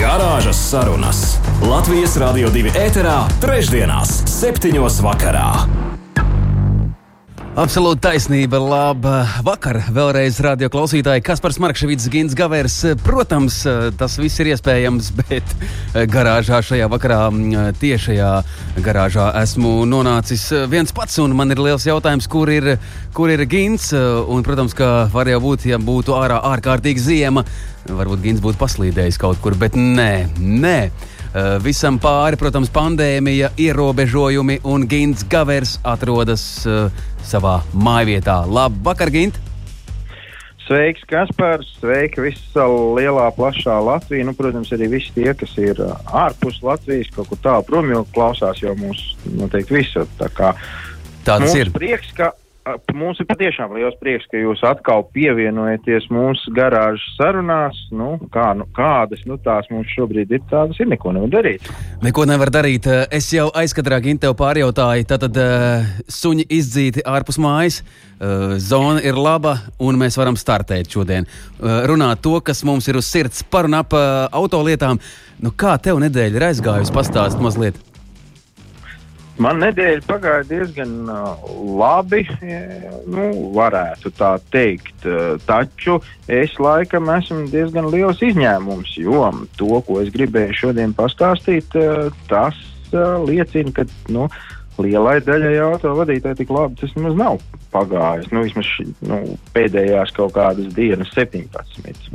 Garāžas sarunas Latvijas Rādio 2 ēterā, trešdienās, septiņos vakarā. Absolūti taisnība. Labā vakar vēlreiz radio klausītāji Kaspars Markevits, Gins Gavers. Protams, tas viss ir iespējams, bet garāžā šajā vakarā, tiešajā garāžā esmu nonācis viens pats. Man ir liels jautājums, kur ir, kur ir Gins. Un, protams, ka var jau būt, ja būtu ārā ārkārtīga ziema, varbūt Gins būtu paslīdējis kaut kur, bet nē, nē. Visam pāri, protams, pandēmija, ierobežojumi, un Gins Gavers atrodas uh, savā mājvietā. Labvakar, Gint! Sveiks, Kaspars! Sveiki, visa lielā, plašā Latvija. Nu, protams, arī visi tie, kas ir ārpus Latvijas, kaut kur tālu prom, jau klausās jau mūsu noteikti visur. Tā kā Tāds ir. Prieks, ka Mums ir patiešām liels prieks, ka jūs atkal pievienojaties mūsu garāžas sarunās. Nu, kā, nu, kādas nu, tās mums šobrīd ir, tādas ir. Neko nevar darīt. Neko nevar darīt. Es jau aizkadrā Gintev pārjautāju, tad uh, suņi izdzīti ārpus mājas. Uh, zona ir laba, un mēs varam startēt šodien. Uh, runāt to, kas mums ir uz sirds par un ap autolietām. Nu, kā tev nedēļa ir aizgājusi? Pastāst mazliet! Man nedēļa pagāja diezgan uh, labi, nu, varētu tā teikt. Uh, taču es laikam esmu diezgan liels izņēmums, jo to, ko es gribēju šodien pastāstīt, uh, tas liecina, ka nu, lielai daļai autovadītāji tik labi tas nemaz nav pagājis. Nu, vismaz nu, pēdējās kaut kādas dienas, 17.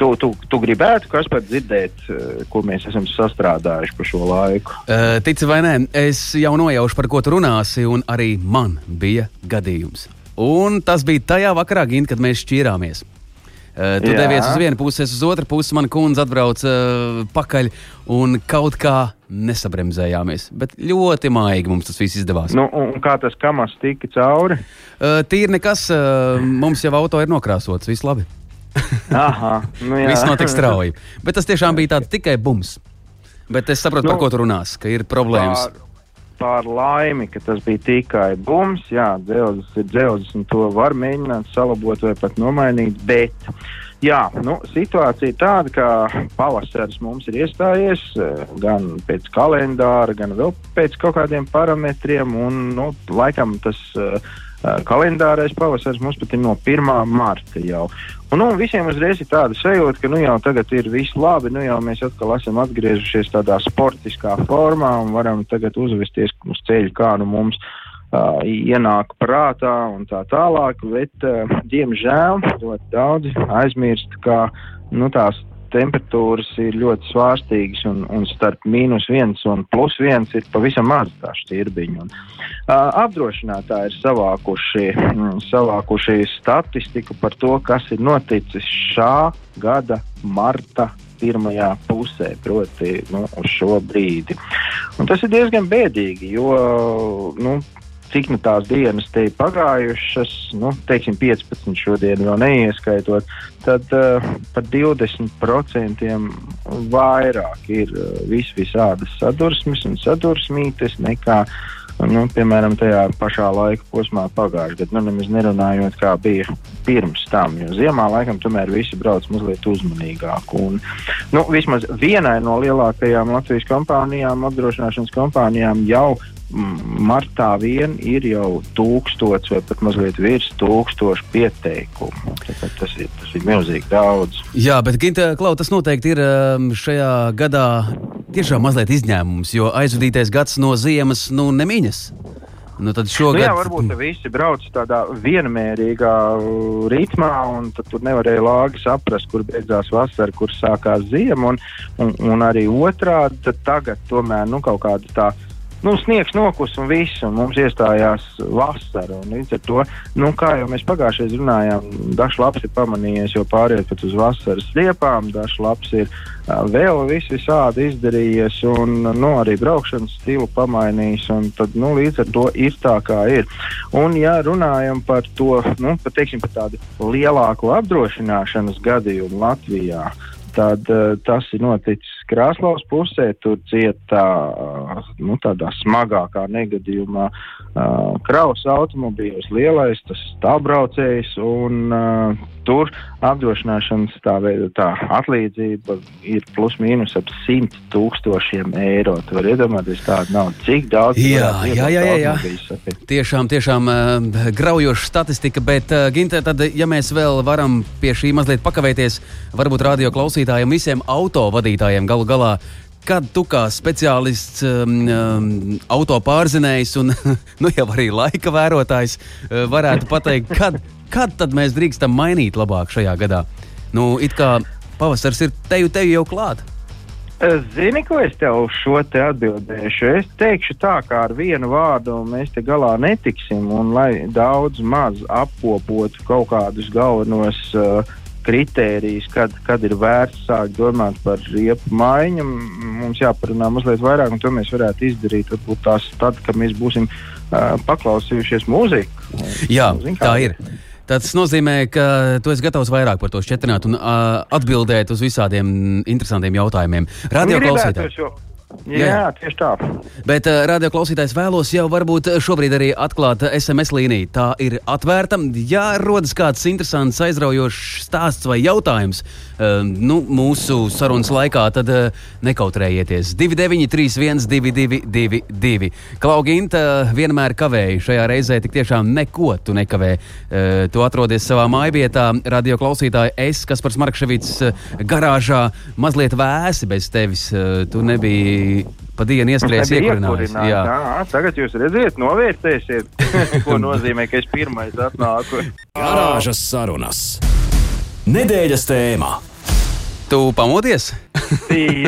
Tu, tu, tu gribētu, kas pat dzirdēt, eh, ko mēs esam sastrādājuši pa šo laiku? Uh, tici vai nē, es jau nojaušu, par ko tu runāsi, un arī man bija gadījums. Un tas bija tajā vakarā, Gint, kad mēs šķīrāmies. Uh, tu Jā. devies uz vienu pusi, es uz otru pusi. Mana kundze atbrauca uh, pakaļ un kaut kā nesabremzējāmies. Bet ļoti maigi mums tas viss izdevās. Nu, un kā tas kamas tika cauri? Uh, tīri nekas, uh, mums jau auto ir nokrāsots, viss labi. Aha, nu jā. viss notiek strauji. Bet tas tiešām bija tāds tikai bums. Bet es saprotu, nu, par ko tu runās, ka ir problēmas. Pār par laimi, ka tas bija tikai bums. Jā, dzelzs ir dzelzs, un to var mēģināt salabot vai pat nomainīt. Bet jā, nu, situācija ir tāda, ka pavasaris mums ir iestājies eh, gan pēc kalendāra, gan vēl pēc kaut kādiem parametriem. Un, nu, laikam tas uh, kalendārais pavasaris mums pat ir no 1. marta jau. Un, nu, visiem uzreiz ir tāda sajūta, ka nu, jau tagad ir viss labi, nu jau mēs atkal esam atgriezušies tādā sportiskā formā un varam tagad uzvesties uz ceļa, kā nu mums uh, ienāk prātā un tā tālāk. Bet, uh, diemžēl, ļoti daudzi aizmirst, ka nu, tās temperatūras ir ļoti svārstīgas, un, un starp mīnus viens un plus viens ir pavisam maz tā šķirbiņa. Un, uh, apdrošinātāji ir savākuši, mm, savākuši statistiku par to, kas ir noticis šā gada marta pirmajā pusē, proti, nu, uz šo brīdi. Un tas ir diezgan bēdīgi, jo nu, cik nu tās dienas te ir pagājušas, nu, teiksim, 15 šodien vēl neieskaitot, tad uh, par 20% vairāk ir uh, vis visādas sadursmes un sadursmītes nekā, nu, piemēram, tajā pašā laika posmā pagājušajā gadā. Nu, nemaz nerunājot, kā bija pirms tam, jo ziemā laikam tomēr visi brauc mazliet uzmanīgāk. Un, nu, vismaz vienai no lielākajām Latvijas kompānijām, apdrošināšanas kompānijām jau martā vien ir jau tūkstots vai pat mazliet virs tūkstošu pieteikumu. Tas ir, tas ir milzīgi daudz. Jā, bet Ginta, Klau, tas noteikti ir um, šajā gadā tiešām mazliet izņēmums, jo aizvadītais gads no ziemas nu nemiņas. Nu, tad šogad... nu, jā, varbūt visi brauc tādā vienmērīgā ritmā, un tur nevarēja lāgi saprast, kur beidzās vasara, kur sākās ziema. Un, un, un arī otrādi, tagad tomēr nu, kaut kāda tā nu, sniegs nokus un viss, un mums iestājās vasara. Līdz ar to, nu, kā jau mēs pagājušajā runājām, dažs labs ir pamanījies, jo pāriet pat uz vasaras liepām, dažs labs ir uh, vēl viss visādi izdarījies, un nu, arī braukšanas stilu pamainījis, tad, nu, līdz ar to ir tā, kā ir. Un, ja runājam par to, nu, pat, teiksim, par tādu lielāku apdrošināšanas gadījumu Latvijā, tad uh, tas ir noticis Krāslaus pusē. Tur cieta uh, nu, tādā smagākā negadījumā uh, kravas automobīļos lielais, tas stāvbraucējs. Un, uh, tur apdrošināšanas tā tā atlīdzība ir plus mīnus ap 100 tūkstošiem eiro. Tu vari iedomāties tādu naudu, cik daudz jā, jā, jā, jā, jā. Tiešām, tiešām uh, graujoša statistika, bet uh, Ginte, tad, ja mēs vēl varam pie šī mazliet pakavēties, varbūt radio klausītājiem, visiem autovadītājiem galu galā kad tu kā speciālists, um, um, auto pārzinējs un nu, jau arī laika vērotājs uh, varētu pateikt, kad, kad tad mēs drīkstam mainīt labāk šajā gadā? Nu, it kā pavasars ir teju, teju jau klāt. Zini, ko es tev šo te atbildēšu? Es teikšu tā, kā ar vienu vārdu mēs te galā netiksim, un lai daudz maz apkopotu kaut kādus galvenos uh, kritērijus, kad, kad ir vērts sākt domāt par riepu maiņu. Mums jāparunā mazliet vairāk, un to mēs varētu izdarīt varbūt tās tad, kad mēs būsim uh, paklausījušies mūziku. Jā, Zin, tā ir. Tas nozīmē, ka tu esi gatavs vairāk par to šķetrināt un uh, atbildēt uz visādiem interesantiem jautājumiem. Radio klausītāji! Jā, jā, tieši tā. Bet, uh, radio klausītājs, vēlos jau varbūt šobrīd arī atklāt SMS līniju. Tā ir atvērta. Ja rodas kāds interesants, aizraujošs stāsts vai jautājums uh, nu, mūsu sarunas laikā, tad uh, nekautrējieties. 293, 1222. Klauginta vienmēr kavēja. Šajā reizē tik tiešām neko tu nekavē. Uh, tu atrodies savā mājvietā, radio klausītāji. Es, kas par Smarkševits garāžā, mazliet vēsi bez tevis. Uh, tu nebija pa dienu ieskrējas iekurinājis. Jā. jā, tagad jūs redzat, novērtēsiet, ko nozīmē, ka es pirmais atnāku. Garāžas sarunas. Nedēļas tēmā. Tu pamodies?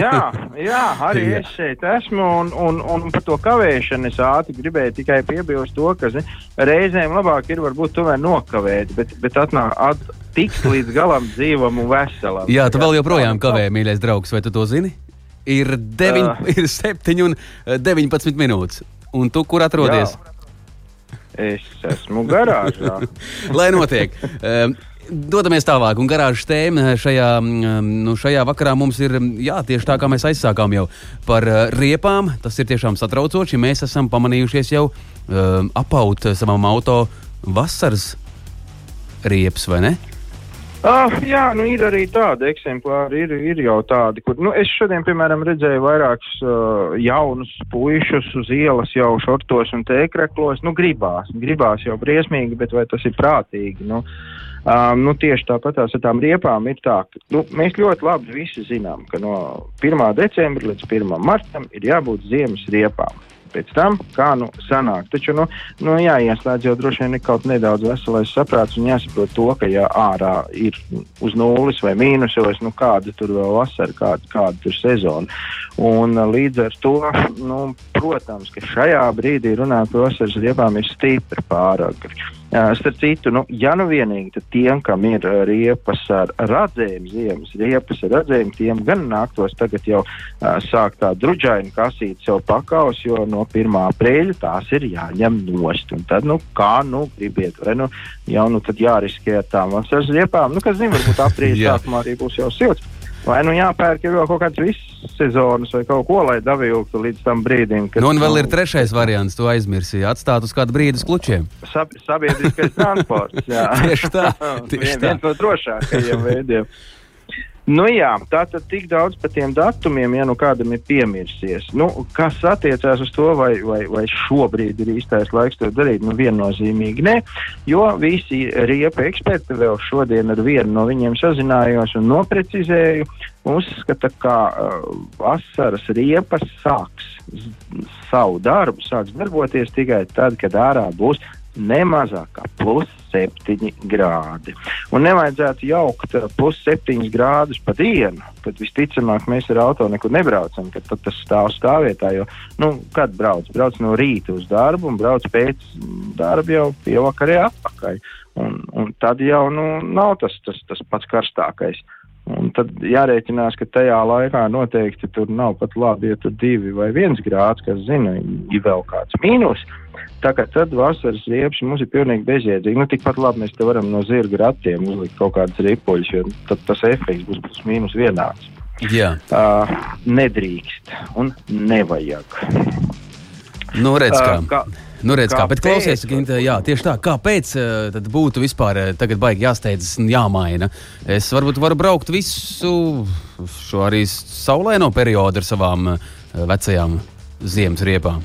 jā, jā, arī jā. es šeit esmu. Un, un, un par to kavēšanu es ātri gribēju tikai piebilst to, ka zi, reizēm labāk ir varbūt tomēr nokavēt, bet, bet atnāk, at, tikt līdz galam dzīvam un veselam. Jā, tu vēl joprojām kavē, mīļais draugs, vai tu to zini? Ir, deviņ, uh. ir 7 un 19 eh, minūtes. Un tu kur atrodies? Jā. Es esmu garāžā. Lai notiek. Um, Dodamies tālāk, un garāžas tēma šajā, nu, šajā vakarā mums ir jā, tieši tā, kā mēs aizsākām jau par uh, riepām. Tas ir tiešām satraucoši. Mēs esam pamanījušies jau um, apaut savam auto vasaras riepas, vai ne? Uh, jā, nu ir arī tādi eksemplāri, ir, ir jau tādi, kur, nu, es šodien, piemēram, redzēju vairākus uh, jaunus puišus uz ielas jau šortos un tēkreklos, nu, gribās, gribās jau briesmīgi, bet vai tas ir prātīgi, nu, um, nu tieši tāpat ar tām riepām ir tā, ka, nu, mēs ļoti labi visi zinām, ka no 1. decembra līdz 1. martam ir jābūt ziemas riepām pēc tam, kā nu sanāk. Taču, nu, nu jāieslēdz jau droši vien kaut nedaudz veselais saprāts un jāsaprot to, ka ja ārā ir uz nulles vai mīnusos, nu kāda tur vēl vasara, kāda, kāda tur sezona. Un līdz ar to, nu, protams, ka šajā brīdī runāt par vasaras riepām ir stipri pārāk. Starp citu, nu, ja nu vienīgi tiem, kam ir riepas ar radzēm, ziemas riepas ar radzēm, tiem gan nāktos tagad jau uh, sākt tā druģaini kasīt sev pakaus, jo no 1. aprīļa tās ir jāņem nost. Un tad, nu, kā nu gribiet, vai nu jau nu tad jāriskē ar tām vasaras riepām, nu, kas zina, varbūt aprīļa sākumā arī būs jau silts. Vai nu jāpērk jau kaut kāds viss sezonas vai kaut ko, lai daviltu līdz tam brīdim. Kad, nu, un vēl ir trešais variants, to aizmirsīja. Atstāt uz kādu brīdi uz klučiem. Sab sabiedriskais transports. Tieši tā. Tieši Vien, viens no drošākajiem veidiem. Nu, jā, tā tad tik daudz par tiem datumiem, ja nu kādam ir piemirsies. Nu, kas attiecās uz to, vai, vai, vai šobrīd ir īstais laiks to darīt, nu viennozīmīgi nē, jo visi riepa eksperti vēl šodien ar vienu no viņiem sazinājos un noprecizēju, uzskata, ka uh, vasaras riepas sāks savu darbu, sāks darboties tikai tad, kad ārā būs ne mazāk kā plus septiņi grādi. Un nevajadzētu jaukt plus septiņus grādus pa dienu, kad visticamāk mēs ar auto nekur nebraucam, kad tas stāv stāvvietā. Jo, nu, kad brauc? Brauc no rīta uz darbu un brauc pēc darba jau pievakarē atpakaļ. Un, un tad jau nu, nav tas, tas, tas pats karstākais. Un tad jārēķinās, ka tajā laikā noteikti tur nav pat labi, ja tur divi vai viens grāds, kas zina, ir vēl kāds mīnus. Tā kā tad vasaras riepas mums ir pilnīgi bezjēdzīgi. Nu, tikpat labi mēs te varam no zirga ratiem uzlikt kaut kādas ripuļus, jo tad tas efekts būs plus mīnus vienāds. Jā. Uh, nedrīkst un nevajag. Nu, redz, kā. Uh, kā Nu, redz, kā, bet Kāpēc? klausies, Ginta, jā, tieši tā. Kāpēc tad būtu vispār tagad baigi jāsteidzas un jāmaina? Es varbūt varu braukt visu šo arī saulaino periodu ar savām vecajām ziemas riepām.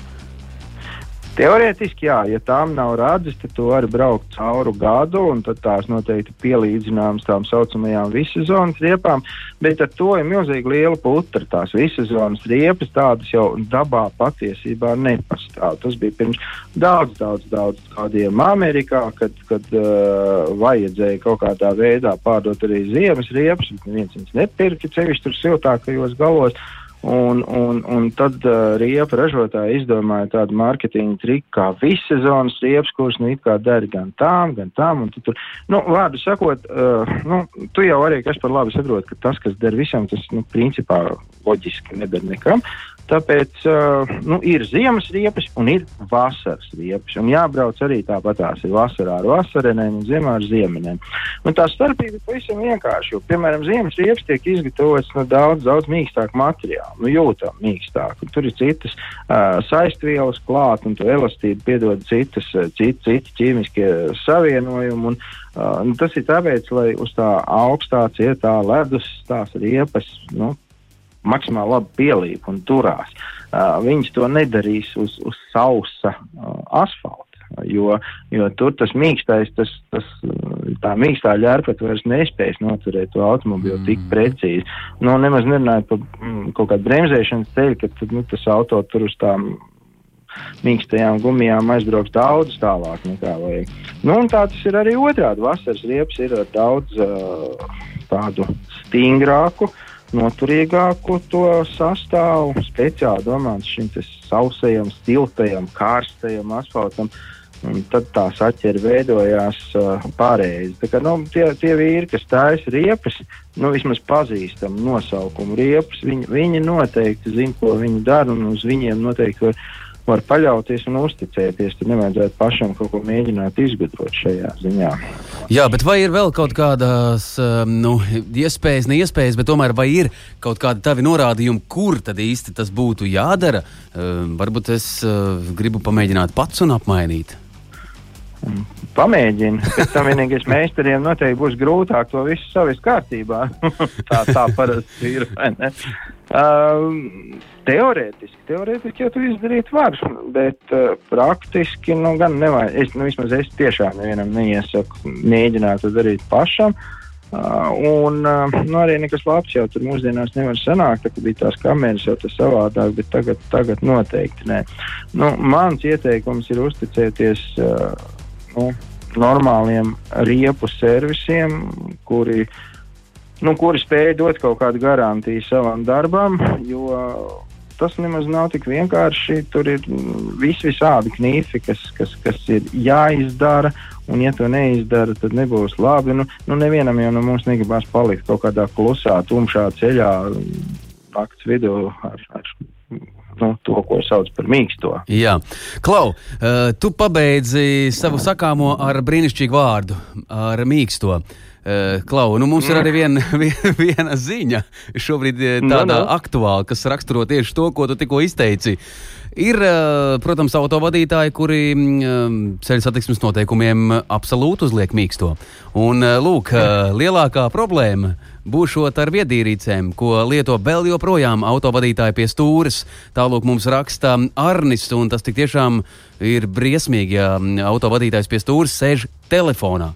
Teorētiski, jā, ja tām nav redzes, tad tu vari braukt cauri gadu, un tās noteikti pielīdzināmas tām saucamajām vissezonas riepām. Bet ar to ir milzīgi liela putra. Tās vissezonas riepas tādas jau dabā patiesībā nepastāv. Tas bija pirms daudz, daudz, daudz gadiem Amerikā, kad, kad uh, vajadzēja kaut kādā veidā pārdot arī ziemas riepas. Neviens viņas nepirka, cevišķi tur siltākajos galos. Un, un, un tad uh, riepa ražotāji izdomāja tādu mārketinga triku, kā vissezonas riepas, kuras nu it kā der gan tām, gan tām. Tu, tur, nu, vārdu sakot, uh, nu, tu jau arī kas par labi saproti, ka tas, kas der visam, tas nu, principā loģiski neder nekam. Tāpēc uh, nu, ir ziemas riepas un ir vasaras riepas. Un jābrauc arī tāpat tās ir vasarā ar vasarenēm un ziemā ar ziemeņiem. Tā starpība ir pavisam vienkārša. Jo, piemēram, ziemas riepas tiek izgatavotas no daudz, daudz mīkstāka materiāla, nu, jūtama mīkstāk. Un tur ir citas uh, saistvielas klāt, un to elastību piedod citas, uh, citi, citi ķīmiskie savienojumi. Un, uh, nu, tas ir tāpēc, lai uz tā augstā cietā ledus tās riepas. Nu, maksimāli labi pielīp un turās. Uh, viņas to nedarīs uz, uz sausa uh, asfalta. Jo, jo tur tas mīkstais, tas, tas, tā mīkstā ģērbta vairs nespējas noturēt to automobīlu mm. tik precīzi. Nu, nemaz nerunājot par mm, kaut kādu bremzēšanas ceļu, ka tad, nu, tas auto tur uz tām mīkstajām gumijām aizbrauks daudz tālāk nekā vajag. Nu, un tā tas ir arī otrādi. Vasaras riepas ir daudz uh, tādu stingrāku noturīgāku to sastāvu, speciāli domāts šim sausajam, stiltajam, kārstajam asfaltam. Un tad tā saķere veidojās uh, pareizi. Kā, nu, tie, tie vīri, kas taisa riepas, nu, vismaz pazīstam nosaukumu riepas, viņi, viņi noteikti zina, ko viņi dara, un uz viņiem noteikti var, var paļauties un uzticēties. Tur nevajadzētu pašam kaut ko mēģināt izgudrot šajā ziņā. Jā, bet vai ir vēl kaut kādas um, nu, iespējas, ne iespējas, bet tomēr vai ir kaut kādi tavi norādījumi, kur tad īsti tas būtu jādara? Um, varbūt es uh, gribu pamēģināt pats un apmainīt. Pamēģini. Pēc tam vienīgais meistariem noteikti būs grūtāk to visu savest kārtībā. tā, tā parasti ir. Um, teorētiski, teorētiski jau tu izdarīt var, bet uh, praktiski, nu, gan nevajag. Es, nu, vismaz es tiešām nevienam neiesaku mēģināt to darīt pašam. Uh, un uh, nu, arī nekas labs jau tur mūsdienās nevar sanākt, tā, ka bija tās kameras jau tas savādāk, bet tagad, tagad noteikti nē. Nu, mans ieteikums ir uzticēties uh, nu, normāliem riepu servisiem, kuri, nu, kuri spēj dot kaut kādu garantiju savam darbam, jo tas nemaz nav tik vienkārši. Tur ir vis visādi knifi, kas, kas, kas ir jāizdara, un ja to neizdara, tad nebūs labi. Nu, nu nevienam jau no mums negribas palikt kaut kādā klusā, tumšā ceļā nakts vidū ar, ar nu, to, ko sauc par mīksto. Jā, Klau, uh, tu pabeidzi savu sakāmo ar brīnišķīgu vārdu, ar mīksto. Uh, Klau, nu mums ir arī viena, viena, viena ziņa, šobrīd eh, tāda Nu, nu. aktuāla, kas raksturo tieši to, ko tu tikko izteici. Ir, uh, protams, autovadītāji, kuri mm, ceļu satiksmes noteikumiem absolūti uzliek mīksto. Un, lūk, lielākā problēma būšot ar viedierīcēm, ko lieto vēl joprojām autovadītāji pie stūres. Tālāk mums raksta Arnis, un tas tiešām ir briesmīgi, ja autovadītājs pie stūres sēž telefonā.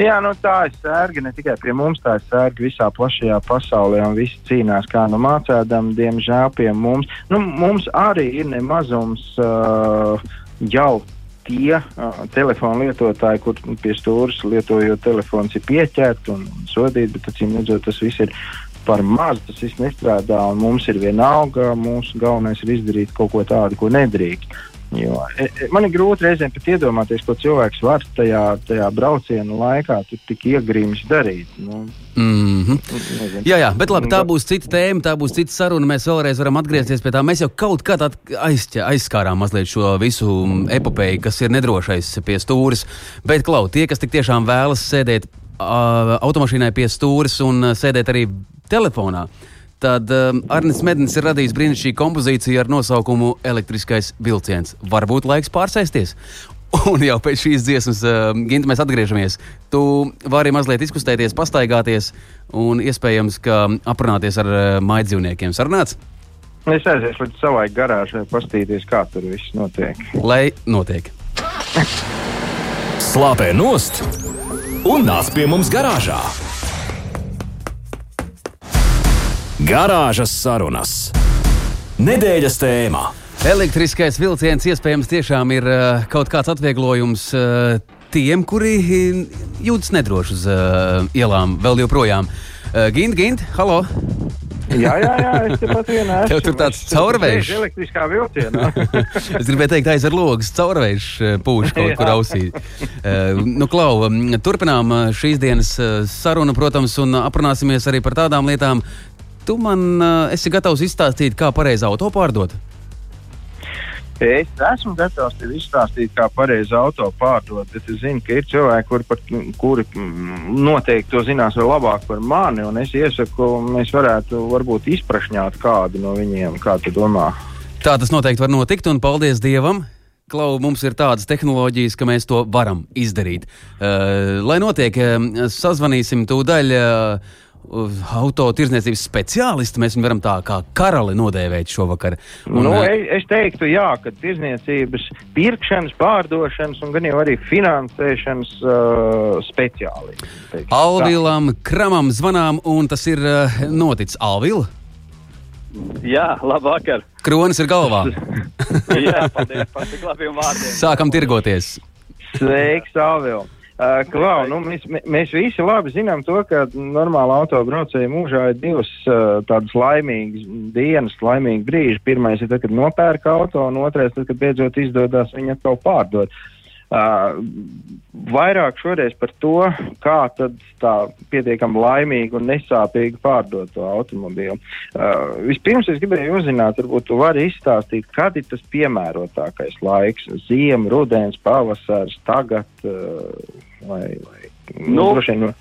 Jā, nu tā ir sērga ne tikai pie mums, tā ir sērga visā plašajā pasaulē, un visi cīnās kā nu mācēdam, diemžēl pie mums. Nu, mums arī ir nemazums uh, jau tie uh, telefonu lietotāji, kur pie stūres lietojot telefons, ir pieķerti un, un sodīti, bet acīm redzot, tas viss ir par maz, tas viss nestrādā, un mums ir vienalga, mūsu galvenais ir izdarīt kaut ko tādu, ko nedrīkst. Jo, e, e, man ir grūti reizēm pat iedomāties, ko cilvēks var tajā, tajā brauciena laikā tik iegrīmis darīt. Nu, Mm -hmm. Jā, jā, bet labi, tā būs cita tēma, tā būs cita saruna. Mēs vēlreiz varam atgriezties pie tā. Mēs jau kaut kā aizķa, aizskārām mazliet šo visu epopeju, kas ir nedrošais pie stūres. Bet, Klau, tie, kas tik tiešām vēlas sēdēt uh, automašīnai pie stūres un uh, sēdēt arī telefonā, tad um, Arnēs Mednis ir radījis brīnišķīgu kompozīciju ar nosaukumu Elektriskais vilciens. Varbūt laiks pārsēsties. Un jau pēc šīs dziesmas, uh, Ginte, mēs atgriežamies. Tu vari mazliet izkustēties, pastaigāties un iespējams, ka aprunāties ar uh, maidzīvniekiem. Sarunāts? Es aiziešu līdz savai garāžai, paskatīties, kā tur viss notiek. Lai notiek. Slāpē nost un nāc pie mums garāžā. Garāžas sarunas. Nedēļas tēmā. Elektriskais vilciens iespējams tiešām ir uh, kaut kāds atvieglojums uh, tiem, kuri jūtas nedroši uz uh, ielām vēl joprojām. Uh, Gint, Gint, halo! Jā, jā, jā, es tepat vienā. Tev tur tāds caurvējš. Elektriskā vilcienā. es gribēju teikt, aiz ar logas caurvējš pūš kaut kur ausī. Uh, nu, Klau, turpinām šīs dienas sarunu, protams, un aprunāsimies arī par tādām lietām. Tu man uh, esi gatavs izstāstīt, kā pareizi auto pārdot? Es esmu gatavs tev izstāstīt, kā pareizi auto pārdot, bet es zinu, ka ir cilvēki, kuri, par, kuri noteikti to zinās vēl labāk par mani. Es iesaku, mēs varētu varbūt izprašņāt kādu no viņiem, kā tu domā. Tā tas noteikti var notikt, un paldies Dievam! Klau, mums ir tādas tehnoloģijas, ka mēs to varam izdarīt. Uh, lai notiek, uh, sazvanīsim tūdaļ. Uh, auto tirdzniecības speciālisti. Mēs viņu varam tā kā karali nodēvēt šovakar. Un, nu, es, es teiktu, jā, ka tirdzniecības, pirkšanas, pārdošanas un gan jau arī finansēšanas uh, speciālisti. Alvilam, Kramam zvanām, un tas ir uh, noticis Alvila. Jā, labvakar. Kronis ir galvā. jā, paldies par tik labiem vārdiem. Sākam tirgoties. Sveiks, Alvila! Uh, Klau, nu, mēs, mēs visi labi zinām to, ka normāla autobraucēja mūžā ir divas uh, tādas laimīgas dienas, laimīgi brīži. Pirmais ir tad, kad nopērk auto, un otrais, tad, kad beidzot izdodas viņu atkal pārdot. Uh, vairāk šoreiz par to, kā tad tā pietiekami laimīgi un nesāpīgi pārdot to automobīlu. Uh, vispirms es gribēju uzzināt, varbūt tu vari izstāstīt, kad ir tas piemērotākais laiks - ziema, rudens, pavasars, tagad. Uh, Vai, vai, nu, nu, no...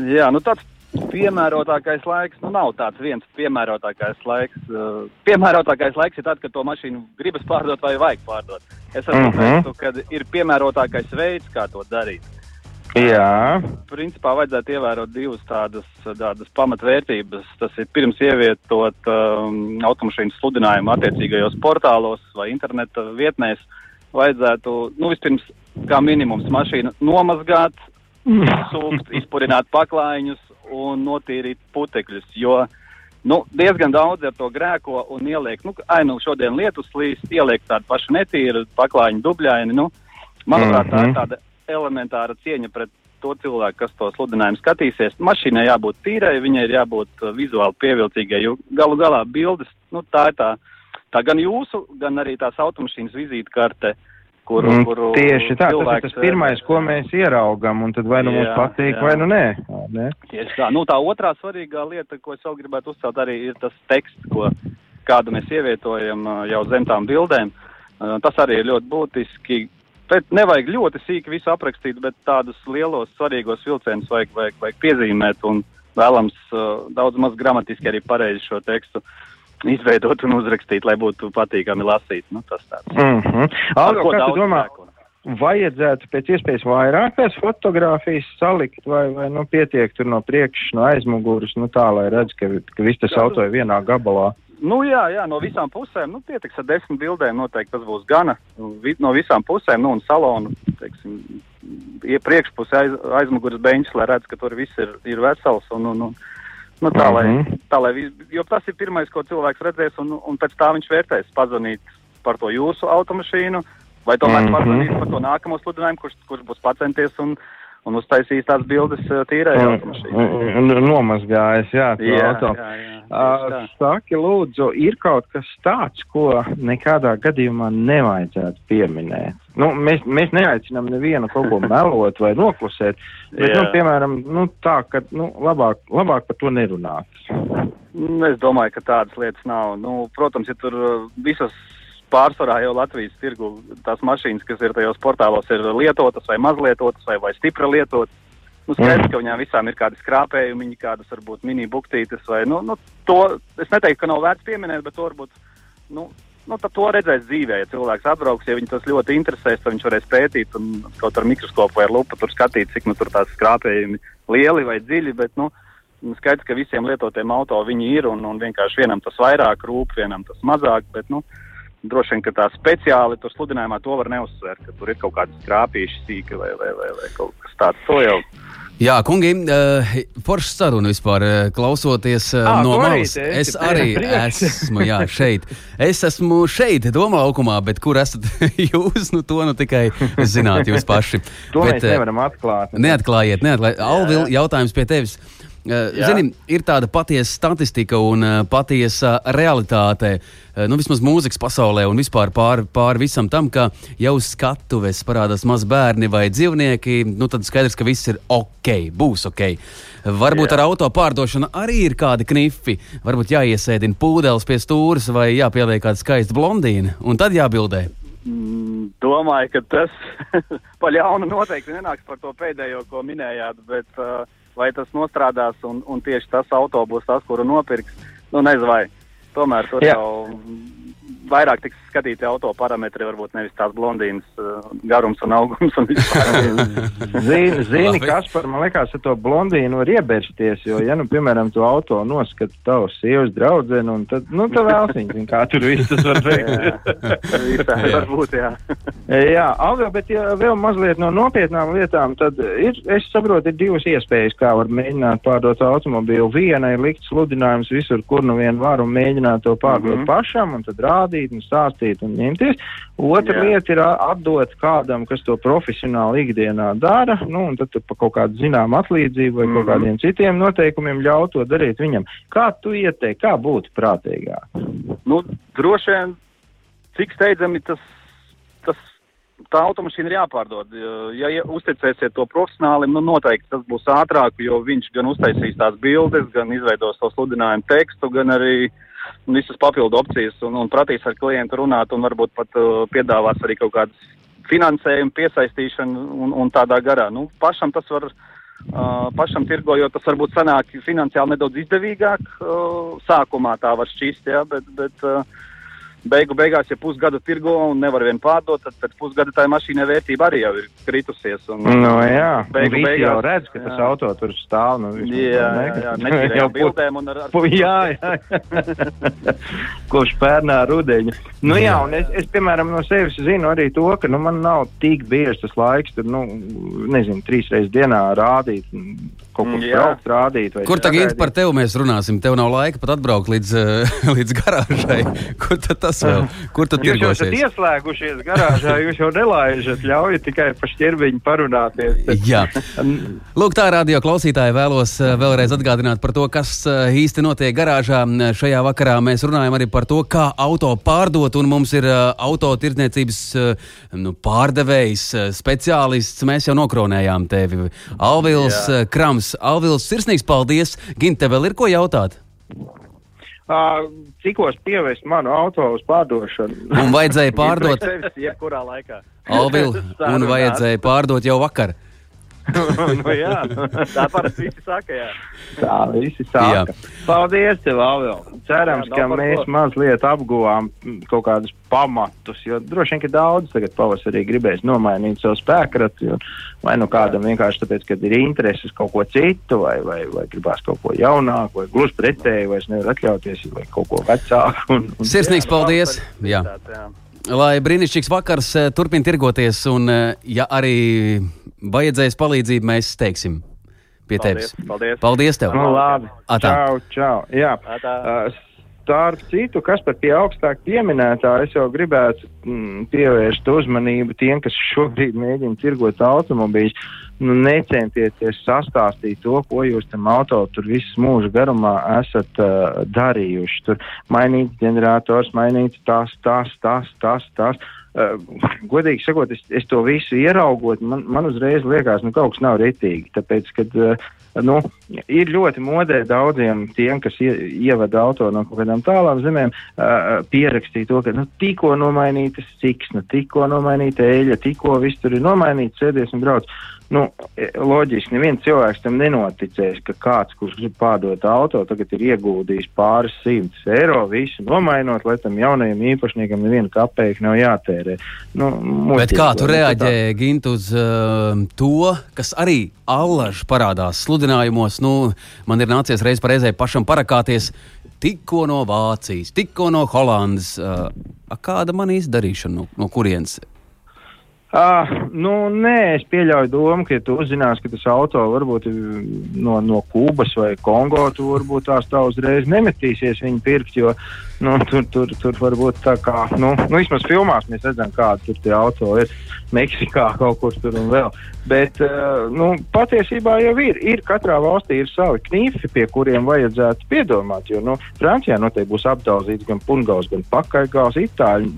Jā, nu tāds piemērotākais laiks, nu nav tāds viens piemērotākais laiks. Uh, piemērotākais laiks ir tad, kad to mašīnu gribas pārdot vai vajag pārdot. Es arī uh -huh. ka ir piemērotākais veids, kā to darīt. Jā. Principā vajadzētu ievērot divas tādas, tādas pamatvērtības. Tas ir pirms ievietot um, automašīnu sludinājumu attiecīgajos portālos vai interneta vietnēs. Vajadzētu, nu, vispirms kā minimums mašīnu nomazgāt, sūkt, izpurināt paklājiņus un notīrīt putekļus. Jo nu, diezgan daudz ar to grēko un ieliek, nu, ai, nu, šodien lietus līst, ieliek tādu pašu netīru paklājiņu dubļaini. Nu, manuprāt, mm -hmm. tā ir mhm. tāda elementāra cieņa pret to cilvēku, kas to sludinājumu skatīsies. Mašīnai jābūt tīrai, viņai ir jābūt uh, vizuāli pievilcīgai, jo galu galā bildes, nu, tā ir tā, tā gan jūsu, gan arī tās automašīnas vizītkarte. Kuru, mm, kuru tieši tā, tas ir tas pirmais, ko mēs ieraugam, un tad vai nu jā, mums patīk, jā. vai nu nē. nē. Tieši tā. Nu, tā otrā svarīgā lieta, ko es vēl gribētu uzcelt, arī ir tas teksts, ko, kādu mēs ievietojam jau zem tām bildēm. Tas arī ir ļoti būtiski. Bet nevajag ļoti sīki visu aprakstīt, bet tādus lielos svarīgos vilcienus vajag, vajag, vajag piezīmēt un vēlams uh, daudz maz gramatiski arī pareizi šo tekstu izveidot un uzrakstīt, lai būtu patīkami lasīt. Nu, tas tāds. Mm -hmm. Aldo, kā tu domā? Sēku. Vajadzētu pēc iespējas vairāk tās fotogrāfijas salikt, vai, vai nu, pietiek tur no priekšas, no aizmugures, nu tā, lai redz, ka, ka viss tas auto ir vienā gabalā. Nu, jā, jā, no visām pusēm. Nu, pietiks ar desmit bildēm, noteikti tas būs gana. Vi, no visām pusēm, nu, un salonu, teiksim, priekšpusē aiz, aizmugures beņķis, lai redz, ka tur viss ir, ir vesels un, un, un Nu, tā, lai, mm -hmm. tā, lai, jo tas ir pirmais, ko cilvēks redzēs, un, un pēc tā viņš vērtēs pazvanīt par to jūsu automašīnu, Vai tomēr Mhm. pārzvanīt par to nākamo sludinājumu, kurš, kurš būs pacenties un, un uztaisījis tās bildes uh, tīrai automašīnai? Nomazgājis, jā, to Jā, auto. jā, jā, Uh, tā. saki, lūdzu, ir kaut kas tāds, ko nekādā gadījumā nevajadzētu pieminēt. Nu, mēs, mēs neaicinām nevienu kaut ko melot vai noklusēt, bet, nu, piemēram, nu, tā, ka nu, labāk, labāk par to nerunāt. Nu, Es domāju, ka tādas lietas nav. Nu, protams, ja tur uh, visas pārsvarā jau Latvijas tirgu tās mašīnas, kas ir tajos portālos, ir lietotas vai mazlietotas vai, vai stipri lietotas. Nu, skaidrs, ka viņām visām ir kādi skrāpējumi, kādas varbūt mini buktītes vai, nu, nu, to, es neteiktu, ka nav vērts pieminēt, bet to varbūt, nu, nu tad to redzēs dzīvē, ja cilvēks atbrauks, ja viņu tas ļoti interesēs, tad viņš varēs pētīt un kaut ar mikroskopu vai lupu tur skatīt, cik nu tur tās skrāpējumi lieli vai dziļi, bet, nu, nu, skaidrs, ka visiem lietotiem auto viņi ir un, un vienkārši vienam tas vairāk rūp, vienam tas mazāk, bet, nu, droši vien, tā speciāli tur sludinājumā to var neuzsvērt, ka tur ir kaut kādi skrāpīši sīki vai, vai, vai, vai kaut kas tāds. To jau Jā, kungi, uh, forša saruna vispār uh, klausoties uh, Ā, no tu arī malas. Es arī esmu jā, šeit. Es esmu šeit, Doma laukumā, bet kur esat jūs? Nu, to nu tikai zināt jūs paši. To bet, mēs nevaram atklāt. Neatklājiet, neatklājiet. Alvil, jautājums pie tevis. Uh. Zini, ir tāda patiesa statistika un uh, patiesa realitāte, uh, nu vismaz mūzikas pasaulē un vispār pāri pār visam tam, ka jau uz skatuves parādās maz bērni vai dzīvnieki, nu tad skaidrs, ka viss ir ok, būs ok. Varbūt Jā. ar auto pārdošanu arī ir kādi knifi. Varbūt jāiesēdina pūdeles pie stūres vai jāpieliek kāda skaista blondīna un tad jābildē. Mm, domāju, ka tas pa ļaunu noteikti nenāks par to pēdējo, ko minējāt, bet uh, vai tas nostrādās un, un tieši tas auto būs tas, kuru nopirks, nu nezinu vai. Tomēr tur Jā. jau vairāk tiks skatīti auto parametri, varbūt nevis tās blondīnas uh, garums un augums un. Zini, zini kas par man liekas, ar to blondīnu var iebersties, jo, ja, nu, piemēram, to auto noskata tavs sievas draudzene, un tad, nu, tā vēl viņa, kā tur viss tas var veikt. Visā Jā. varbūt, jā. Jā, Alga, bet ja vēl mazliet no nopietnām lietām, tad ir, es saprotu, ir divas iespējas, kā var mēģināt pārdot automobīlu. Viena ir likt sludinājums visur, kur nu vien var, un mēģināt to pārdot mm. -hmm. pašam, un tad rādīt, un stāstīt, un ņemties. Otra Jā. lieta ir atdot kādam, kas to profesionāli ikdienā dara, nu, un tad tu pa kaut kādu zinām atlīdzību vai mm -hmm. kaut Mhm. kādiem citiem noteikumiem ļaut to darīt viņam. Kā tu ieteikti, kā būtu prātīgāk? Nu, droši vien, cik steidzami tas, tas tā automašīna ir jāpārdod. Ja, ja uzticēsiet to profesionālim, nu noteikti tas būs ātrāk, jo viņš gan uztaisīs tās bildes, gan izveidos to sludinājumu tekstu, gan arī visas papildu opcijas un, un pratīs ar klientu runāt un varbūt pat uh, piedāvās arī kaut kādas finansējumu piesaistīšanu un, un tādā garā. Nu, pašam tas var. Uh, pašam tirgojot, tas varbūt sanāk finansiāli nedaudz izdevīgāk. Uh, sākumā tā var šķist, jā, bet, bet uh, beigu beigās, ja pusgadu tirgo un nevar vien pārdot, tad pēc pusgada tā mašīna vērtība arī jau ir kritusies. Un, Nu, jā, beigu visi beigās, jau redz, ka tas jā. auto tur stāv. Nu, Jā, jā, jā, jau bildēm un ar, ar Pu- Jā, jā. Kopš pērnā rudeņa. Nu, jā, un es, es, piemēram, no sevis zinu arī to, ka nu, man nav tik bieži tas laiks, tur, nu, nezinu, trīs reizes dienā rādīt, kaut kur jā. braukt, rādīt. vai Kur tagad par tevi mēs runāsim? Tev nav laika pat atbraukt līdz, līdz garāžai. Kur tad tas vēl? Kur tad Jūs esat ieslēgušies garāžā, jūs jau nelaižat, ļaujat tikai pa šķirbiņu parunāties. Tad- Jā. Lūk, tā radio klausītāji vēlos eh, vēlreiz atgādināt par to, kas eh, īsti notiek garāžā. Šajā vakarā mēs runājam arī par to, kā auto pārdot, un mums ir eh, auto tirdzniecības nu, pārdevējs, speciālists. Mēs jau nokronējām tevi. Alvils Jā. Krams, Alvils, sirsnīgs paldies! Ginte, vēl ir ko jautāt? Cikos pievest manu auto uz pārdošanu? Un vajadzēja pārdot, jebkurā laikā. Alvil, un vajadzēja pārdot jau vakar. nu, jā, Tā parasti visi saka, jā. tā visi sāka. Paldies, tev, Alvil. Cerams, Jā, ka mēs ko. mazliet apguvām mm, kaut kādus pamatus, jo droši vien, ka daudz tagad pavasarī gribēs nomainīt savu spēkratu, vai nu kādam vienkārši tāpēc, ka ir intereses kaut ko citu, vai, vai, vai gribās kaut ko jaunāku, vai gluži pretēji, vai es nevaru atļauties, vai kaut ko vecāku. Un, un... Sirsnīgs paldies! Jā. Jā. Lai brīnišķīgs vakars eh, turpina tirgoties, un, eh, ja arī vajadzēs palīdzību, mēs teiksim pie Paldies, tevis. paldies. Paldies tev! Nu, labi. Atā. Čau, čau. Jā. Atā. Uh, starp citu, kas par pie augstāk pieminētā, es jau gribētu mm, pievērst uzmanību tiem, kas šobrīd mēģina tirgot automobīļus. Nu, necentieties sastāstīt to, ko jūs tam auto tur visu mūžu garumā esat uh, darījuši. Tur mainīts ģenerators, mainīts tas, tas, tas, tas, tas. Uh, godīgi sakot, es, es to visu ieraugot, man, man uzreiz liekas, nu kaut kas nav ritīgi. Tāpēc, kad uh, nu, ir ļoti modē daudziem tiem, kas ie, ievada auto no kaut kādām tālām zemēm, uh, pierakstīt to, ka nu, tikko nomainītas ciksna, tikko nomainīta eļļa, tikko viss tur ir nomainīts, sēdies un brauc. Nu, loģiski, neviens cilvēks tam nenoticēs, ka kāds, kurš grib pārdot auto, tagad ir ieguldījis pāris simtus eiro, visu nomainot, lai tam jaunajam īpašniekam nevienu kapeiku nav jātērē. Nu, Bet kā tu reaģēji, Gint, uz uh, to, kas arī allaž parādās sludinājumos? Nu, man ir nācies reiz reizē pašam parakāties tikko no Vācijas, tikko no Holandas. Uh, kāda man izdarīšana, no, no kurienes? Uh, nu, nē, es pieļauju domu, ka, ja tu uzzināsi, ka tas auto varbūt no, no Kubas vai Kongo, tu varbūt tās tā uzreiz nemetīsies viņu pirkt, jo nu, tur, tur, tur varbūt tā kā, nu, nu vismaz filmās mēs redzam, kādi tur tie auto ir Meksikā kaut kur tur un vēl. Bet, uh, nu, patiesībā jau ir, ir katrā valstī ir savi knifi, pie kuriem vajadzētu piedomāt, jo, nu, Francijā noteikti būs apdauzīts gan pungaus, gan pakaļgals, itāļi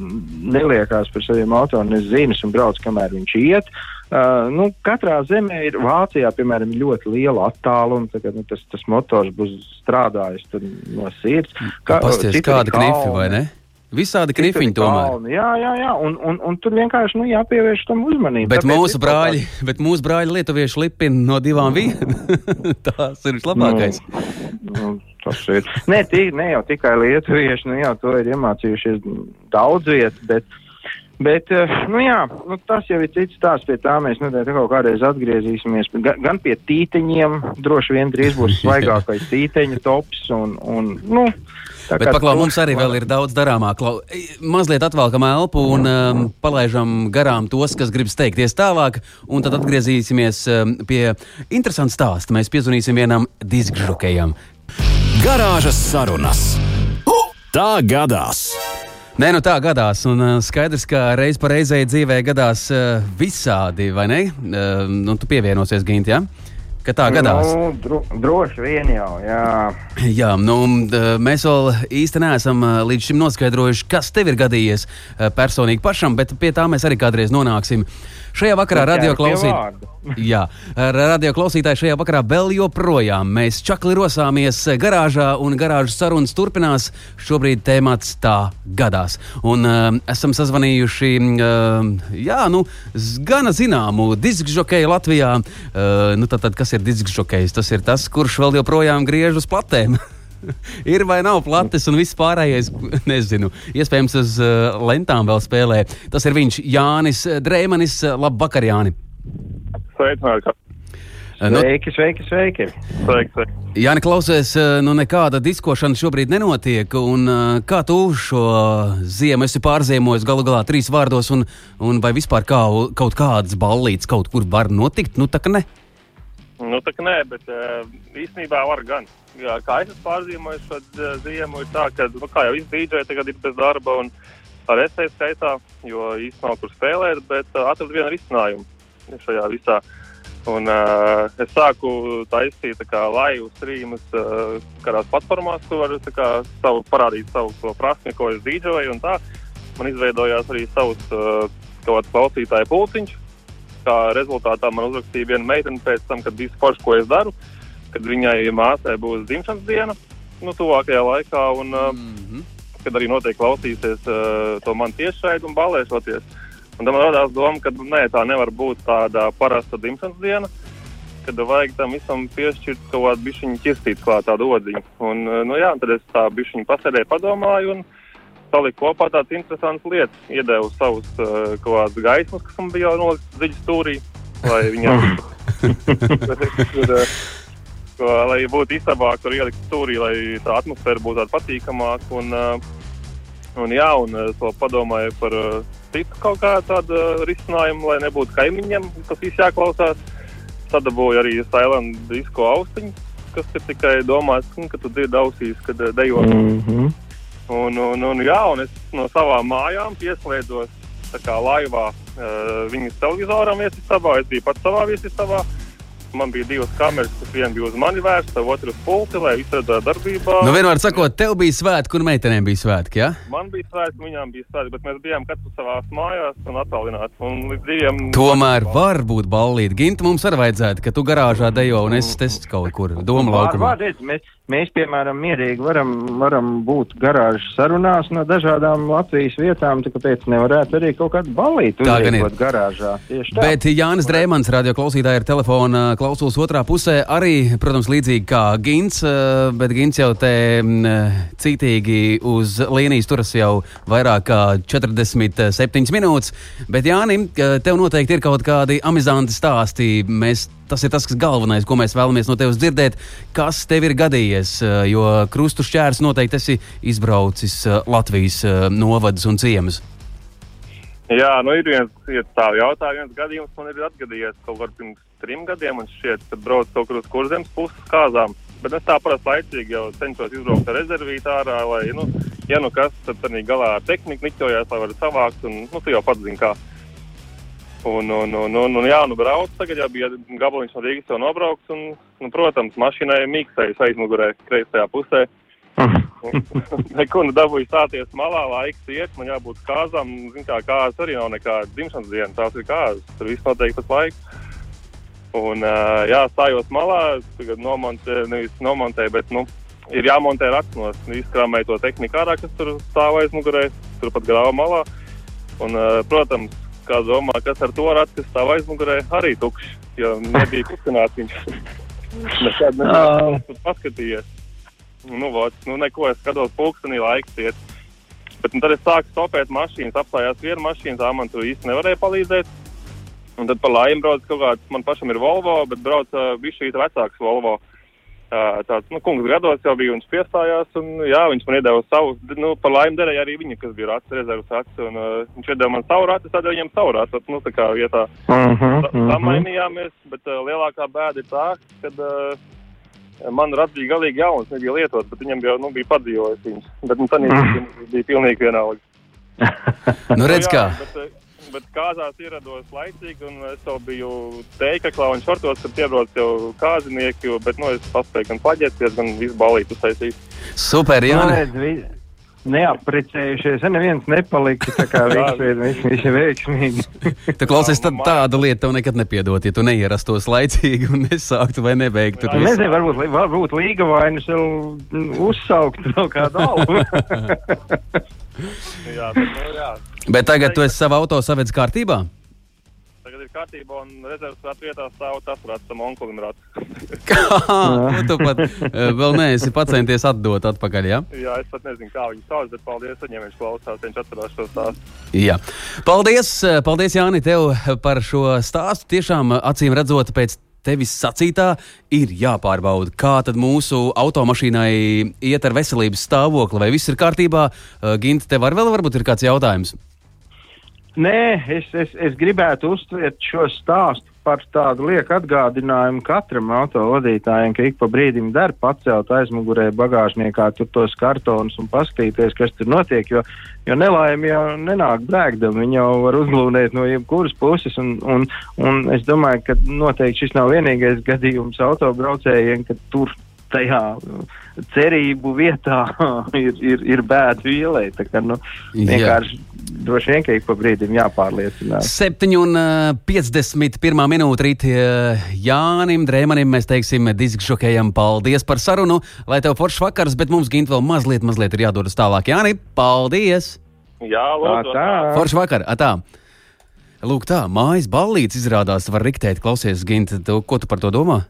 neliekās par saviem auto, nezinu, un brauc kamēr viņš iet. Uh, nu, katrā zemē ir Vācijā, piemēram, ļoti liela attāluma. Tagad, nu, tas, tas motors būs strādājis no sirds. Kā, Pasties, kāda knifi vai ne? Visādi knifiņi tomēr. Jā, jā, jā. Un, un, un tur vienkārši nu, jāpievērš tam uzmanību. Bet Tāpēc mūsu brāļi, tā... bet mūsu brāļi lietuvieši lipina no divām vietām. Tas ir vislabākais. Nu, nu, tas ir. Ne, tī, ne jau tikai lietuvieši, nu jā, to ir iemācījušies daudz vietas, bet Bet, eh, nu jā, nu tas jau ir cits stāsts, pie tā mēs noteikti kaut kādreiz atgriezīsimies. Gan, pie tīteņiem, droši vien drīz būs svaigākais tīteņa tops. Un, un, nu, Bet paklā, mums arī vēl ir daudz darāmā. Klau, mazliet atvēlkam elpu un um, palaižam garām tos, kas grib steigties tālāk, un tad atgriezīsimies um, pie interesanta stāsta. Mēs piezvanīsim vienam diskžokejam. Garāžas sarunas. Tā gadās! Nē, nu tā gadās. Un uh, skaidrs, ka reiz pa reizei dzīvē gadās uh, visādi, vai ne? Uh, nu, tu pievienosies, Gint, jā? Ja? Ka tā gadās. Nu, dro, droši vien jau, jā. Jā, nu, mēs vēl īsti neesam līdz šim noskaidrojuši, kas tev ir gadījies personīgi pašam, bet pie tā mēs arī kādreiz nonāksim. Šajā vakarā radio klausītāji. Jā, radio šajā vakarā vēl joprojām mēs čakli rosāmies garāžā un garāžas sarunas turpinās. Šobrīd tēmats tā gadās. Un uh, esam sazvanījuši, uh, jā, nu, gana zināmu diskžokeju Latvijā. Uh, nu, tad, tad, kas ir diskžokejs? Tas ir tas, kurš vēl joprojām griež uz platēm. ir vai nav plates un viss pārējais, nezinu, iespējams, uz uh, lentām vēl spēlē. Tas ir viņš, Jānis Drēmanis. Labvakar, Jāni! Sveicināti! Nu, sveiki, sveiki, sveiki. sveiki, sveiki. Jā, klausies, nu nekāda diskošana šobrīd nenotiek. Un, kā tu šo ziemu esi pārziemojis galu galā trīs vārdos, un, un vai vispār kā, kaut kādas ballītes kaut kur var notikt? Nu, tā kā ne. Nu, tā kā nē, bet īstenībā var gan. Jā, kā es esmu pārzīmojis šo ziemu, ir tā, ka, nu, jau izdīdžēju, tagad ir bez darba un ar esēju skaitā, jo īstenībā nav kur spēlēt, bet atradu vienu risinājumu šajā visā. Un, uh, es sāku taisīt live streamus uh, kādās platformās, kur var kā, savu, parādīt savu prasmi, ko es dīdžoju. Man izveidojās arī savs uh, klausītāju pulciņš. Kā rezultātā man uzrakstīja viena meitene pēc tam, kad viss forši, ko es daru, kad viņai māsai būs dzimšanas diena, nu, tuvākajā laikā, un uh, mm -hmm. kad arī noteikti klausīsies uh, to man tiešraidi un balēšoties. Un tam radās doma, ka nē, tā nevar būt tāda parasta dzimšanas diena, kad vajag tam visam piešķirt kaut kādu bišķiņu ķirstīt klāt tādu odziņu. Un, nu jā, tad es tā bišķiņu pasēdēju, padomāju un saliku kopā tādas interesantas lietas. Iedevu savus uh, kaut kādas gaismas, kas man bija jau nolikts dziļi stūrī, lai viņam tur, lai būtu istabā, kur ielikt stūrī, lai tā atmosfēra būtu tāda patīkamāka. Un, uh, un jā, un es vēl padomāju par citu kaut kādu tādu risinājumu, lai nebūtu kaimiņiem tas viss jāklausās. Sadabūju arī Silent disko austiņas, kas ir tikai domāts, ka tu dzirdi ausīs, kad dejo. Mm -hmm. Un, un, un, jā, un es no savām mājām pieslēdzos kā laivā uh, viņas televizoram viesistabā, es biju pats savā viesistabā. Man bija divas kameras, kas viena bija uz mani vērsta, otra uz pulti, lai viss redzētu darbībā. Nu, vienmēr sakot, tev bija svētki, un meitenēm bija svētki. Ja? Man bija svētki, viņām bija svētki, bet mēs bijām katrs savā mājās un attālināti. Un diviem. Tomēr var būt ballīti. Ginta mums arī vajadzētu, ka tu garāžā dejo un es testu kaut kur doma Var, laukumā. mēs, mēs, piemēram, mierīgi varam, varam būt garāžas sarunās no dažādām Latvijas vietām, tā kāpēc nevarētu arī kaut kādu balīti uzliekot garāžā. Tieši tā. Bet Jānis Drēmans, radio klausītāja, ir telefona klausulas otrā pusē. Arī, protams, līdzīgi kā Gins, eh, bet Gins jau te mm, cītīgi uz līnijas turas jau vairāk kā 47 minūtes. Bet Jānim, tev noteikti ir kaut kādi amizanti stāsti. Mēs, tas ir tas, galvenais, ko mēs vēlamies no tevis dzirdēt. Kas tev ir gadījies? Eh, Jo krustu šķērs noteikti esi izbraucis eh, Latvijas eh, novadus un ciemus. Jā, nu ir viens ja tā jautājums, viens gadījums man ir atgadījies kaut kur pirms trim gadiem, un šķiet, kad brauc kaut kur uz kurzemes puses kāzām. Bet es tā parasti laicīgi jau cenšos izbraukt ar rezervītu ārā, lai, nu, ja nu kas, tad arī galā ar tehniku niķojās, lai varētu savākt, un, nu, tu jau pats zini kā. Un, un, un, un, un jā, nu brauc, tagad jau bija gabaliņš no Rīgas jau nobraukts, un, nu, protams, mašīnai mīkstējas aizmugurē, kreisajā pusē. Neko nu dabūju stāties malā, laiks iet, man jābūt kāzām. Zin kā, kāzas arī nav nekāda dzimšanas diena, tās ir kāzas, tur viss notiek pēc laika. Un, jā, stājos malā, tagad nomontēju, nevis nomontēju, bet, nu, ir jāmontē rakstnos, izkrāmēju to tehniku ārā, kas tur stāv aizmugurē, turpat grāva malā. Un, protams, kā domā, kas ar to ratu, kas stāv aizmugurē, arī tukšs, jo nebija kustināts viņš. Nekad neesmu paskatījies. Nu, vot, nu, neko, es skatos pulkstenī laiks iet. Bet nu, tad es sāku stopēt mašīnas, apstājās viena mašīna, tā man tur īsti nevarēja palīdzēt. Un tad pa laimi brauc kaut kāds, man pašam ir Volvo, bet brauc uh, bišķīt vecāks Volvo. Uh, tāds, nu, kungs gados jau bija, viņš piestājās, un jā, viņš man iedeva savu, nu, par laimi derēja arī viņa, kas bija rats, rezervas rats, un uh, viņš iedeva man savu ratu, tad viņam savu ratu, nu, tā kā vietā Mhm, sa- samainījāmies, bet uh, lielākā bēda ir tā, ka uh, man rats bija galīgi jauns, nebija lietots, bet viņam jau, nu, bija padzīvojis viņš. Bet, nu, tad Mhm. bija pilnīgi vienalga. Nu, redz, jā, kā. Bet, eh, bet kāzās ierados laicīgi, un es jau biju teikaklā un šortos, kad piebrauc jau kāzinieki, bet, nu, es paspēju gan paģēties, gan visu balītu saistīt. Super, Jā, Jāni. neaprecējušies, neviens nepalika, tā kā viss ir, viss, viss ir veiksmīgi. Tu klausies, tad tāda lieta tev nekad nepiedot, ja tu neierastos laicīgi un nesāktu vai nebeigtu. Es nezinu, varbūt, varbūt līga vainas vēl mm, uzsaukt vēl kādu algu. Jā, bet, nu, jā. Bet tagad tu esi savu auto savedis kārtībā? Tagad ir kārtībā, un rezerves ratu vietā stāv tas rats, tam onkulim rats. Kā? Nu, tu pat eh, vēl neesi pacenties atdot atpakaļ, jā? jā, es pat nezinu, kā viņi sauc, bet paldies viņiem, viņš klausās, viņš atcerās šo stāstu. Jā. Paldies, eh, paldies Jāni, tev par šo stāstu. Tiešām eh, acīm redzot, pēc tevis sacītā ir jāpārbauda, kā tad mūsu automašīnai iet ar veselības stāvokli, vai viss ir kārtībā. Ginta, tev ar vēl varbūt ir kāds jautājums? Nē, es, es, es gribētu uztvert šo stāstu par tādu lieku atgādinājumu katram autovadītājam, ka ik pa brīdim der pacelt aizmugurē bagāžniekā tos kartonus un paskatīties, kas tur notiek, jo, jo nelaime jau nenāk brēkdam, viņi jau var uzlūnēt no jebkuras puses, un, un, un es domāju, ka noteikti šis nav vienīgais gadījums autobraucējiem, ka tur tajā cerību vietā ir, ir, ir bēdu ielai. Tā kā, nu, Jā. vienkārši droši vien, ka ik pa brīdim jāpārliecinās. 7 un eh, 51 minūte rīt Jānim Drēmanim mēs teiksim diskžokējam paldies par sarunu, lai tev foršs vakars, bet mums Gint vēl mazliet, mazliet ir jādodas tālāk. Jāni, paldies! Jā, lūdzu. Foršs vakar! Atā. Lūk, tā, mājas ballītes izrādās, var riktēt. Klausies, Gint, tu, ko tu par to domā?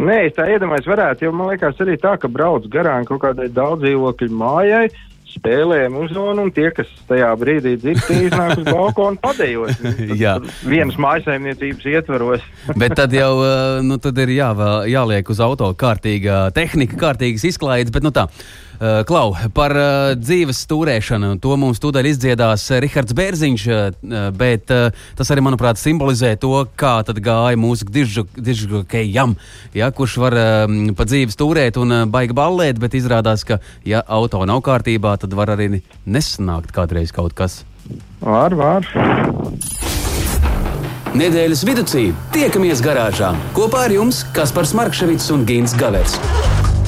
Nē, es tā iedomājos, varētu, jo man liekas arī tā, ka brauc garām kaut kādai daudz dzīvokļu mājai. Spēlējam uzvanu, un tie, kas tajā brīdī dzird, iznāk uz balkonu padējot. Jā. Vienas mājasaimniecības ietvaros. Bet tad jau eh, nu, tad ir jāvēl, jāliek uz auto kārtīga tehnika, kārtīgas izklaides. Bet, nu, tā, Klau, par uh, dzīves stūrēšanu. To mums tūdaļ izdziedās uh, Rihards Bērziņš, bet tas arī, manuprāt, simbolizē to, kā tad gāja mūsu dižgakejam, ja, kurš var uh, pa dzīves stūrēt un baigi ballēt, bet izrādās, ka, ja auto nav kārtībā, tad var arī nesanākt kādreiz kaut kas. Var, var. Nedēļas vidū tiekamies garāžā kopā ar jums Kaspars Markevits un Gins Gavers.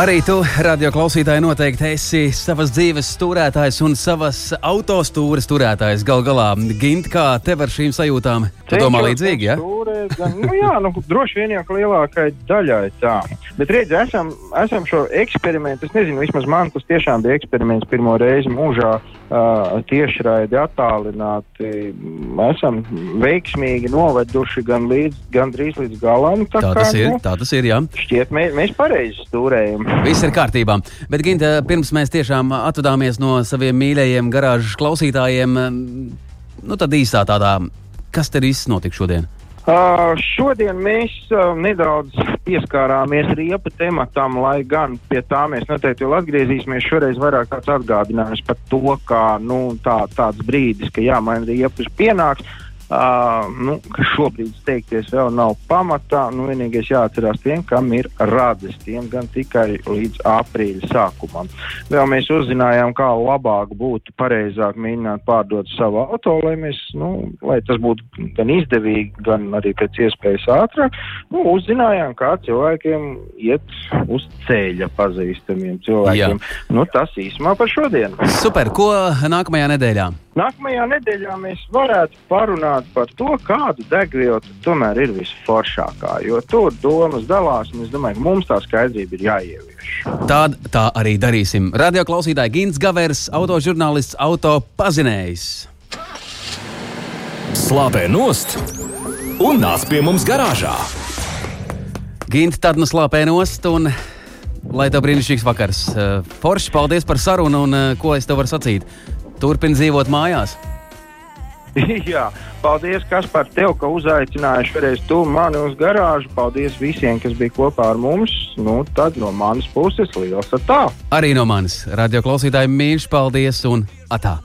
Arī tu, radio klausītāji, noteikti esi savas dzīves stūrētājs un savas autostūres turētājs. Galu galā, Gint, kā tev ar šīm sajūtām? Tu domā līdzīgi, ja? Stūrēt, gan, nu jā, nu, droši vien jau lielākai daļai tā. Bet redzi, esam, esam šo eksperimentu, es nezinu, vismaz man tas tiešām bija eksperiments pirmo reizi mūžā uh, tiešraidi attālināti. Esam veiksmīgi noveduši gan līdz, gan drīz līdz galam. Tā, tā tas ir, nu, tā tas ir, jā. Šķiet, mē, mēs pareizi stūrējam. Viss ir kārtībā. Bet, Ginta, pirms mēs tiešām atvadāmies no saviem mīļajiem garāžas klausītājiem, nu tad īsā tādā, kas te viss notika šodien? Uh, šodien mēs uh, nedaudz pieskārāmies riepa tematam, lai gan pie tā mēs noteikti vēl atgriezīsimies. Šoreiz vairāk tāds atgādinājums par to, kā nu, tā, tāds brīdis, ka jā, man riepas pienāks. Uh, nu, šobrīd steigties vēl nav pamatā. Nu, vienīgais jāatcerās tiem, kam ir rades, tiem gan tikai līdz aprīļa sākumam. Vēl mēs uzzinājām, kā labāk būtu pareizāk mēģināt pārdot savu auto, lai, mēs, nu, lai tas būtu gan izdevīgi, gan arī pēc iespējas ātrāk. Nu, uzzinājām, kā cilvēkiem iet uz ceļa pazīstamiem cilvēkiem. Jā. Nu, tas īsumā par šodienu. Super! Ko nākamajā nedēļā? Nākamajā nedēļā mēs varētu parunāt par to, kādu degvielu tomēr ir visforšākā. Jo tur domas dalās, un es domāju, ka mums tā skaidrība ir jāievieš. Tād, tā arī darīsim. Radio klausītāji Gins Gavers, autožurnālists, auto pazinējs. Slāpē nost un nāc pie mums garāžā. Gint, tad nu slāpē nost un. Lai tev brīnišķīgs vakars. Forši, paldies par sarunu un ko es tev varu sacīt. Turpini dzīvot mājās. Jā, paldies, kas par tevi, ka uzaicināji šoreiz tu mani uz garāžu. Paldies visiem, kas bija kopā ar mums. Nu, tad no manas puses liels atā. Arī no manis. Radio klausītāji mīļš, paldies un atā.